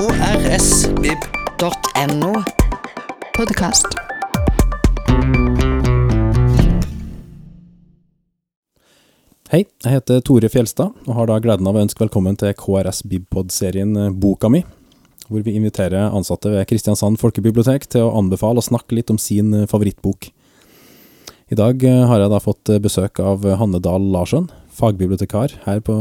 krsvib.no. Podkast. Hei, jeg heter Tore Fjelstad, og har da gleden av å ønske velkommen til KRS Bibpod-serien eh, Boka mi, hvor vi inviterer ansatte ved Kristiansand folkebibliotek til å anbefale og snakke litt om sin eh, favorittbok. I dag eh, har jeg da fått besøk av Hanne Dahl Larsson, fagbibliotekar her på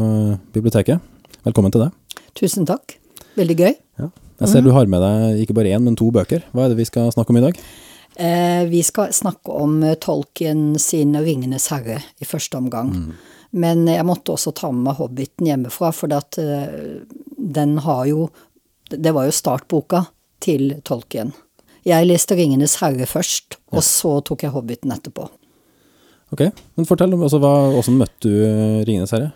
biblioteket. Velkommen til deg. Tusen takk. Veldig gøy. Ja. Jeg ser du har med deg ikke bare én, men to bøker. Hva er det vi skal snakke om i dag? Eh, vi skal snakke om Tolkien sin 'Ringenes herre' i første omgang. Mm. Men jeg måtte også ta med meg Hobbiten hjemmefra, for at, uh, den har jo Det var jo startboka til Tolkien. Jeg leste 'Ringenes herre' først, ja. og så tok jeg Hobbiten etterpå. Ok, men Fortell, altså, hva, hvordan møtte du eh, 'Ringenes herre'?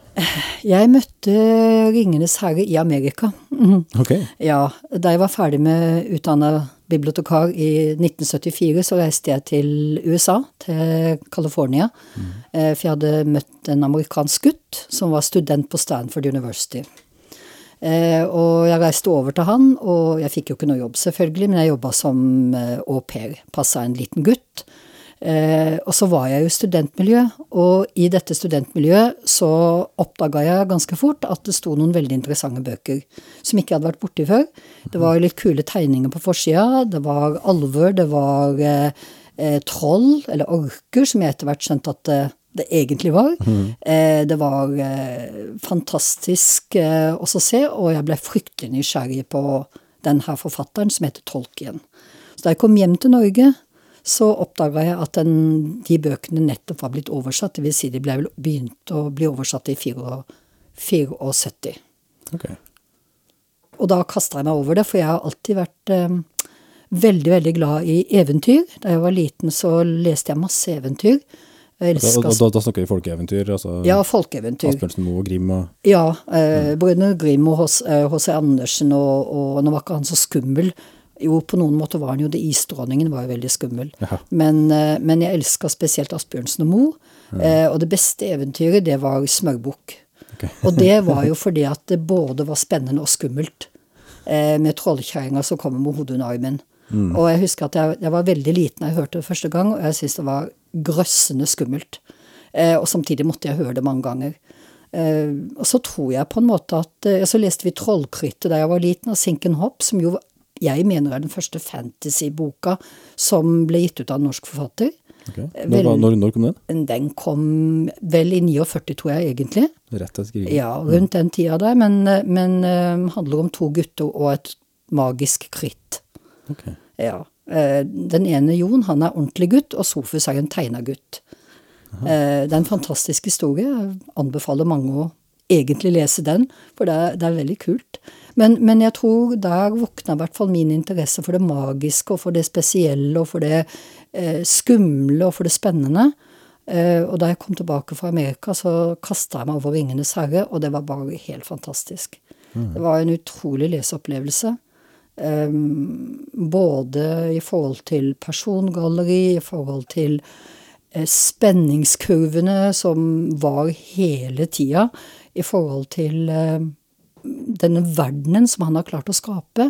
Jeg møtte 'Ringenes herre' i Amerika. Ok. Ja, Da jeg var ferdig med utdanna bibliotekar i 1974, så reiste jeg til USA, til California. Mm. For jeg hadde møtt en amerikansk gutt som var student på Stanford University. Eh, og jeg reiste over til han, og jeg fikk jo ikke noe jobb, selvfølgelig, men jeg jobba som eh, au pair. Passa en liten gutt. Eh, og så var jeg jo i studentmiljø, og i dette studentmiljøet så oppdaga jeg ganske fort at det sto noen veldig interessante bøker som ikke hadde vært borti før. Det var litt kule tegninger på forsida, det var alvor, det var eh, eh, troll, eller orker, som jeg etter hvert skjønte at det, det egentlig var. Mm. Eh, det var eh, fantastisk eh, også å se, og jeg ble fryktelig nysgjerrig på den her forfatteren som heter Tolkien. Så da jeg kom hjem til Norge, så oppdaga jeg at den, de bøkene nettopp var blitt oversatt. Det vil si de ble vel begynt å bli oversatt i 74. Okay. Og da kasta jeg meg over det, for jeg har alltid vært eh, veldig, veldig glad i eventyr. Da jeg var liten, så leste jeg masse eventyr. Jeg da, da, da, da, snakker vi folkeeventyr? Altså ja, folkeeventyr. Asbjørnsen Moe og Grim og Ja. Eh, mm. Brødrene Grim og H.C. Eh, Andersen, og, og nå var ikke han så skummel. Jo, på noen måter var han jo det. Isdronningen var jo veldig skummel. Men, eh, men, jeg elska spesielt Asbjørnsen og Moe. Ja. Eh, og det beste eventyret, det var Smørbukk. Okay. og det var jo fordi at det både var spennende og skummelt. Eh, med trollkjerringa som kommer med hodet under armen. Mm. Og jeg husker at jeg, jeg, var veldig liten da jeg hørte det første gang, og jeg syntes det var grøssende skummelt. Eh, og samtidig måtte jeg høre det mange ganger. Eh, og så tror jeg på en måte at eh, Så leste vi Trollkryttet da jeg var liten, av Sinken Hopp, som jo jeg mener er den første fantasyboka som ble gitt ut av en norsk forfatter. Okay. Når, når, når, kom den? Den kom vel i 49, tror jeg egentlig. Rett etter krigen? Ja, rundt den tida der. Men, men uh, handler om to gutter og et magisk kritt. Okay. Ja. Uh, den ene Jon, han er ordentlig gutt, og Sofus er en tegna gutt. Uh, det er en fantastisk historie. Jeg anbefaler mange å egentlig lese den, for det er, det er veldig kult. Men, men, jeg tror der våkna i hvert fall min interesse for det magiske og for det spesielle og for det eh, skumle og for det spennende. Eh, og da jeg kom tilbake fra Amerika, så kasta jeg meg over 'Ringenes herre', og det var bare helt fantastisk. Mm. Det var en utrolig leseopplevelse. Um, både i forhold til persongalleri, i forhold til eh, spenningskurvene som var hele tida, i forhold til eh, denne verdenen som han har klart å skape,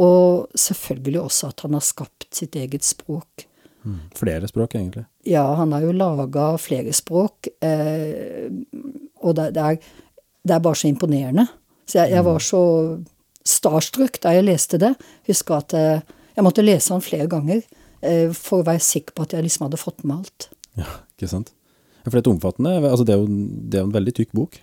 og selvfølgelig også at han har skapt sitt eget språk. Mm. Flere språk, egentlig? Ja, han har jo laga flere språk, eh, og det, det, er, det, er, bare så imponerende. Så jeg, jeg var så starstruck da jeg leste det. Huska at eh, jeg måtte lese han flere ganger eh, for å være sikker på at jeg liksom hadde fått med alt. Ja, ikke sant. For det er et omfattende, altså det er jo, det er en veldig tykk bok.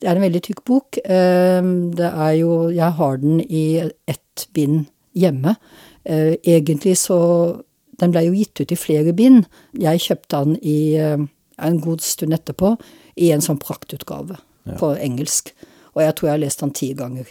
Det er en veldig tykk bok. Ehm, det er jo Jeg har den i ett bind hjemme. Eh, egentlig så Den blei jo gitt ut i flere bind. Jeg kjøpte den i eh, en god stund etterpå i en sånn praktutgave ja. på engelsk. Og jeg tror jeg har lest den ti ganger.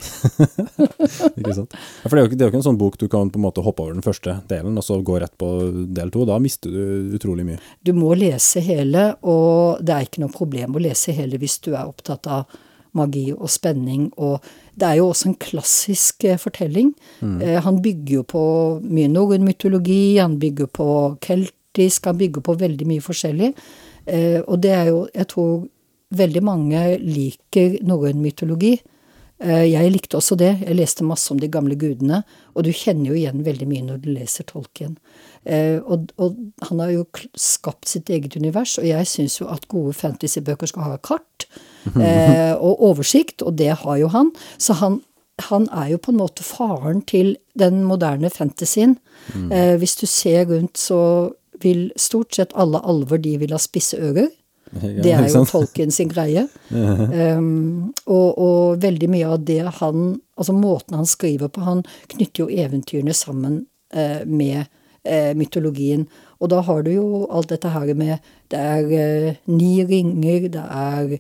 ikke sant. Ja, for det er, jo ikke, det er jo ikke en sånn bok du kan på en måte hoppe over den første delen, og så gå rett på del to. Da mister du utrolig mye. Du må lese hele, og det er ikke noe problem å lese hele hvis du er opptatt av magi og spenning. Og det er jo også en klassisk eh, fortelling. Mm. Eh, han bygger jo på mye norrøn mytologi, han bygger på keltisk, han bygger på veldig mye forskjellig. Eh, og det er jo, jeg tror veldig mange liker norrøn mytologi. Eh, Jeg likte også det. Jeg leste masse om de gamle gudene, og du kjenner jo igjen veldig mye når du leser Tolkien. Eh, Og, og han har jo skapt sitt eget univers, og jeg syns jo at gode fantasybøker skal ha kart eh, og oversikt, og det har jo han. Så han, han er jo på en måte faren til den moderne fantasyen. Eh, hvis du ser rundt, så vil stort sett alle alver de vil ha spisse ører. Det er jo Tolkien sin greie. Um, og, og veldig mye av det han Altså måten han skriver på, han knytter jo eventyrene sammen uh, med uh, mytologien. Og da har du jo alt dette her med Det er uh, ni ringer, det er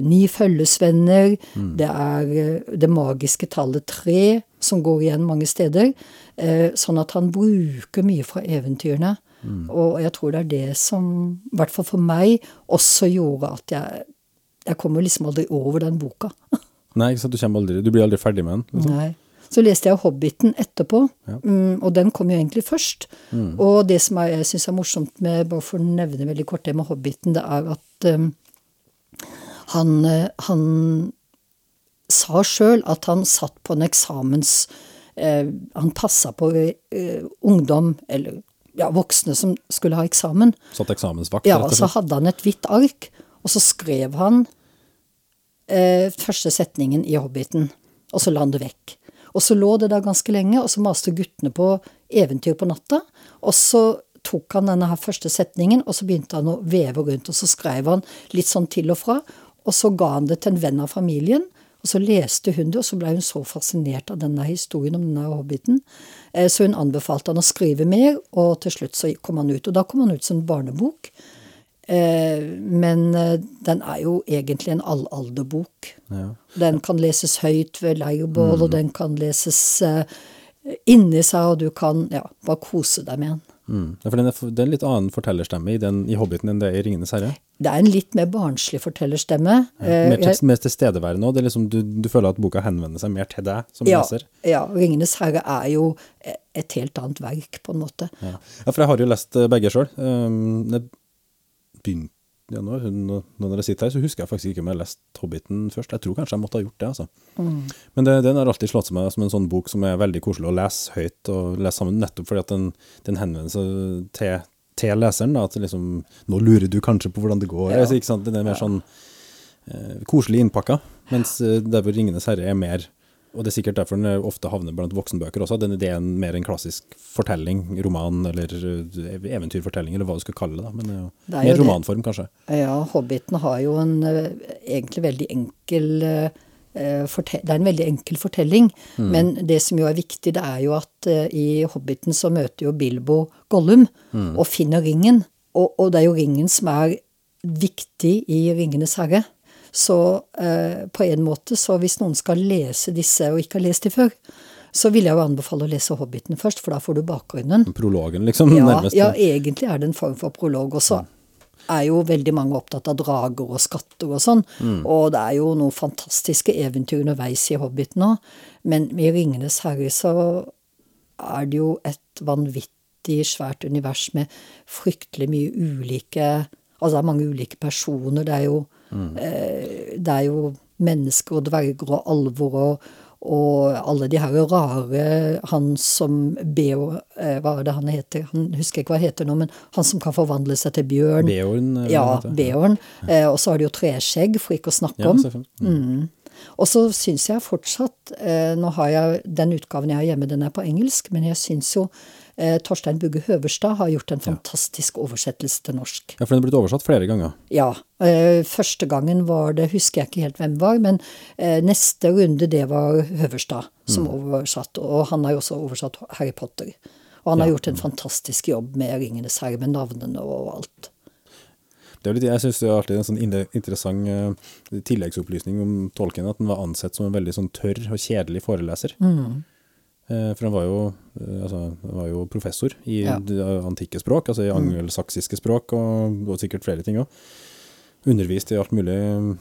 ni følgesvenner, det er det magiske tallet tre, som går igjen mange steder. Sånn at han bruker mye fra eventyrene. Og jeg tror det er det som, i hvert fall for meg, også gjorde at jeg Jeg kommer liksom aldri over den boka. Nei, ikke sant, du, kommer aldri, du blir aldri ferdig med den. Liksom. Nei. Så leste jeg Hobbiten etterpå, Ja. mm, og den kom jo egentlig først. Og det som jeg syns er morsomt med, bare for å nevne veldig kort det med Hobbiten, det er at um, han, eh, han sa sjøl at han satt på en eksamens uh, Han passa på uh, ungdom, eller ja, voksne som skulle ha eksamen. Satt eksamensvakt, Ja, og så hadde han et hvitt ark, og så skrev han eh, første setningen i Hobbiten, og så la han det vekk. Og så lå det der ganske lenge, og så maste guttene på eventyr på natta, og så tok han denne her første setningen, og så begynte han å veve rundt, og så skrev han litt sånn til og fra, og så ga han det til en venn av familien, og så leste hun det, og så ble hun så fascinert av denne historien om denne hobbiten. Eh, Så hun anbefalte han å skrive mer, og til slutt så kom han ut. Og da kom han ut som en barnebok. Eh, Men eh, den er jo egentlig en allalderbok. Ja. Den kan leses høyt ved leirbål, og den kan leses inni seg, og du kan ja, bare kose deg med den. Mm. Ja, for den er, det er en litt annen fortellerstemme i, den, i Hobbiten enn det er i Ringenes herre. Det er en litt mer barnslig fortellerstemme. Ja, Mer, til, mer tilstedeværende òg. Liksom, du, du føler at boka henvender seg mer til deg som ja, leser. ja, 'Ringenes herre' er jo et helt annet verk, på en måte. Ja. ja, for jeg har jo lest eh, begge sjøl. Um, jeg begynte ja, nå, nå når dere sitter her, så husker jeg faktisk ikke om jeg har lest 'Hobbiten' først. Jeg tror kanskje jeg måtte ha gjort det, altså. Men det, den har alltid slått meg som en sånn bok som er veldig koselig å lese høyt og lese sammen, nettopp fordi at den, den henvender seg til, til leseren. Da, at liksom, nå lurer du kanskje på hvordan det går. Ja. Altså, ikke sant? Den er mer sånn eh, koselig innpakka, mens eh, der hvor 'Ringenes herre' er mer og det er sikkert derfor den ofte havner blant voksenbøker også. Den ideen mer en klassisk fortelling, roman eller eh, eventyrfortelling, eller hva du skal kalle det. da, Men det er jo Det er mer jo det. romanform, kanskje. Ja, Hobbiten har jo en eh, egentlig veldig enkel eh, eh, Det er en veldig enkel fortelling, men det som jo er viktig, det er jo at eh, i Hobbiten så møter jo Bilbo Gollum og finner ringen. Og, og det er jo ringen som er viktig i Ringenes herre. Så eh, på en måte, så hvis noen skal lese disse og ikke har lest de før, så vil jeg jo anbefale å lese Hobbiten først, for da får du bakgrunnen. Prologen, liksom. Ja, nærmest. ja, egentlig er det en form for prolog også. Er jo veldig mange opptatt av drager og skatter og sånn. Og det er jo noen fantastiske eventyr underveis i Hobbiten òg. Men med Ringenes herre så er det jo et vanvittig svært univers med fryktelig mye ulike Altså det er mange ulike personer. Det er jo, eh, det er jo mennesker og dverger og alvor og og alle de her rare Han som Beo eh, Hva er det han heter? Han husker ikke hva han heter nå, men han som kan forvandle seg til bjørn. Beorn, Ja? Beorn. Ja. og så har de jo treskjegg, for ikke å snakke Ja, om. selvfølgelig. Mm. Og så syns jeg fortsatt eh, Nå har jeg den utgaven jeg har hjemme, den er på engelsk, men jeg syns jo eh, Torstein Bugge Høverstad har gjort en fantastisk oversettelse til norsk. Ja, for den er blitt oversatt flere ganger. Ja. Eh, første gangen var det, husker jeg ikke helt hvem var, men eh, neste runde det var Høverstad som oversatt, Og han har jo også oversatt Harry Potter. Og han har Ja. gjort en fantastisk jobb med Ringenes herre, med navnene og alt. Det er litt, jeg syns det er alltid en sånn interessant uh, tilleggsopplysning om Tolkien, at han var ansett som en veldig sånn tørr og kjedelig foreleser. Eh, for han var jo, eh, altså, han var jo professor i Ja. antikke språk, altså i angelsaksiske språk, og, og sikkert flere ting òg. Undervist i alt mulig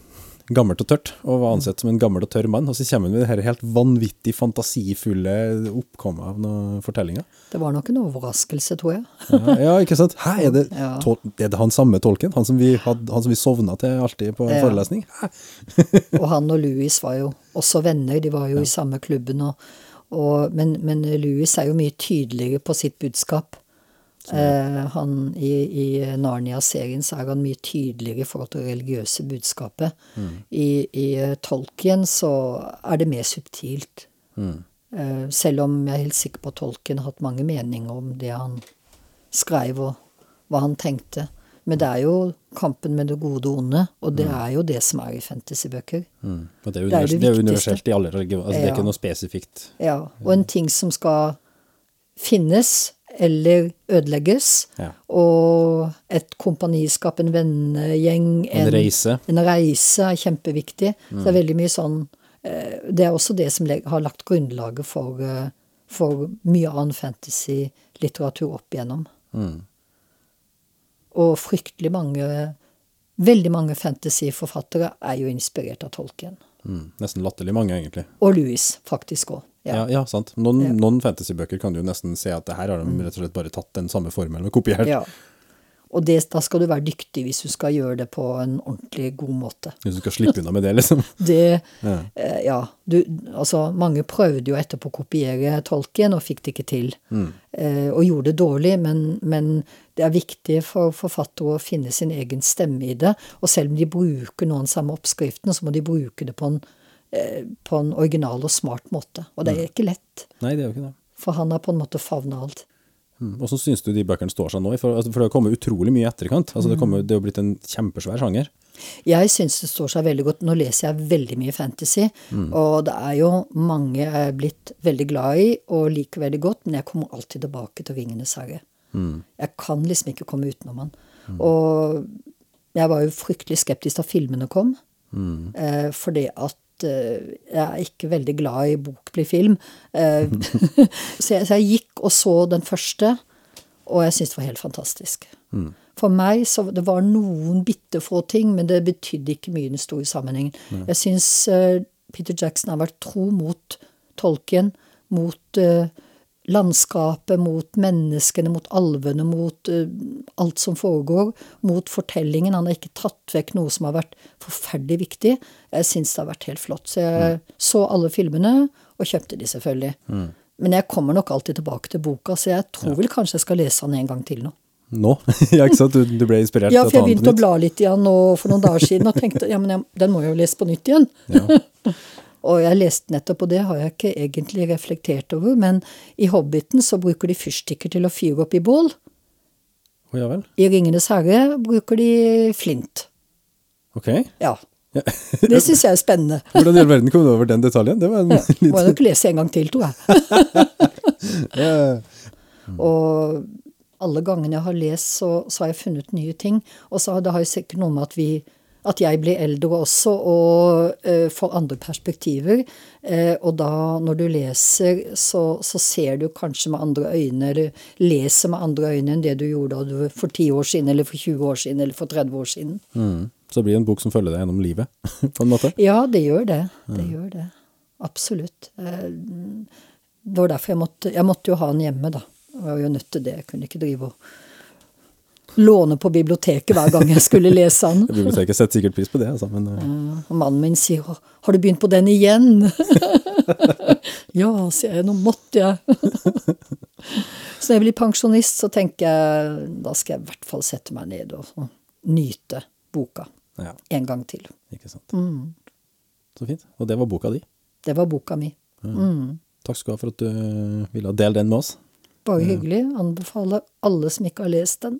gammelt og tørt, og var ansett som en gammel og tørr mann. Og så kommer han med det her helt vanvittig fantasifulle oppkommet av noen fortellinger. Det var nok en overraskelse, tror jeg. Ja, ja, ikke sant? Hæ, er det, Ja. tol er det han samme tolken? Han som vi, had, han som vi sovna til alltid på Ja. forelesning? Og han og Louis var jo også venner, de var jo i samme klubben. Og, og, men, men Louis er jo mye tydeligere på sitt budskap. Eh, han, I i Narnia-serien så er han mye tydeligere i forhold til det religiøse budskapet. I, I eh, Tolkien så er det mer subtilt. Eh, selv om jeg er helt sikker på at Tolkien har hatt mange meninger om det han skrev og hva han tenkte. Men det er jo kampen med det gode og onde, og det er jo det som er i fantasybøker. Mm. Det er Det er det det er universelt i alle religioner. Altså, Det er ikke noe spesifikt. Ja, og en ting som skal finnes eller ødelegges. Ja. Og et kompaniskap, en vennegjeng, En reise. en reise er kjempeviktig. Så det er veldig mye sånn eh, Det er også det som har lagt grunnlaget for, eh, for mye annen fantasy-litteratur opp igjennom. Mm. Og fryktelig mange Veldig mange fantasyforfattere er jo inspirert av Tolkien. Mm. Nesten latterlig mange, egentlig. Og Louis, faktisk òg. Ja, ja, sant. Noen, Ja. Mm. noen fantasybøker kan du jo nesten se at det her har de rett og slett bare tatt den samme formelen og kopiert. Ja. Og det, da skal du være dyktig hvis du skal gjøre det på en ordentlig god måte. Hvis du skal slippe unna med det, liksom. Det Ja. eh, Ja, du Altså, mange prøvde jo etterpå å kopiere tolken og fikk det ikke til. Eh, og gjorde det dårlig, men, men det er viktig for forfattere å finne sin egen stemme i det. Og selv om de bruker noen samme oppskriftene, så må de bruke det på en, eh, på en original og smart måte. Og det er ikke lett, Nei, det er jo ikke det. for han har på en måte favna alt. Mm. Hvordan syns du de bøkene står seg nå? For, altså, for det har kommet utrolig mye i etterkant. Altså, det, kommer, det er jo blitt en kjempesvær sjanger. Jeg syns det står seg veldig godt. Nå leser jeg veldig mye fantasy, og det er jo mange jeg er blitt veldig glad i og liker veldig godt, men jeg kommer alltid tilbake til 'Vingenes herre. Jeg kan liksom ikke komme utenom han. Og jeg var jo fryktelig skeptisk da filmene kom, eh, fordi at eh, jeg er ikke veldig glad i bok blir film. Eh, så, jeg, så jeg gikk og så den første, og jeg syntes det var helt fantastisk. For meg så det var noen bitte få ting, men det betydde ikke mye i den store sammenhengen. Jeg syns eh, Peter Jackson har vært tro mot tolken, mot eh, landskapet, mot menneskene, mot alvene, mot eh, alt som foregår, mot fortellingen. Han har ikke tatt vekk noe som har vært forferdelig viktig. Jeg syns det har vært helt flott. Så jeg så alle filmene, og kjøpte de selvfølgelig. Men jeg kommer nok alltid tilbake til boka, så jeg tror vel kanskje jeg skal lese den en gang til nå. Nå? ja, ikke sant? Du, du ble inspirert Ja, til for å ta jeg den begynte på å bla litt i den for noen dager siden og tenkte ja, men jeg, den må jeg jo lese på nytt igjen. Ja. Og jeg leste nettopp, og det har jeg ikke egentlig reflektert over, men i Hobbiten så bruker de fyrstikker til å fyre opp i bål. Å ja vel. I Ringenes herre bruker de flint. Ok. Ja. Det syns jeg er spennende. Hvordan i all verden kom du over den detaljen? Det var en Må litt jeg nok lese en gang til, tror jeg. ja. Og alle gangene jeg har lest, så, så har jeg funnet nye ting. Og så har det har jo sikkert noe med at vi at jeg blir eldre også og eh, får andre perspektiver. Eh, og da, når du leser, så, så ser du kanskje med andre øyne, eller leser med andre øyne enn det du gjorde du for 10 år siden, eller for 20 år siden, eller for 30 år siden. Mm. Så det blir en bok som følger deg gjennom livet, på en måte. Ja, det gjør det. Det gjør det. Absolutt. Eh, Det var derfor jeg måtte Jeg måtte jo ha den hjemme, da. Jeg var jo nødt til det. Jeg kunne ikke drive og låne på biblioteket hver gang jeg skulle lese den. Biblioteket setter sikkert pris på det, altså, men eh, Og mannen min sier 'Har du begynt på den igjen?' ja, sier jeg. Nå måtte jeg. så når jeg blir pensjonist, så tenker jeg da skal jeg i hvert fall sette meg ned og nyte boka ja, en gang til. ikke sant. Mm. Så fint. Og det var boka di. Det var boka mi. Mm. Takk skal du ha for at du ville dele den med oss. Bare hyggelig. Anbefaler alle som ikke har lest den,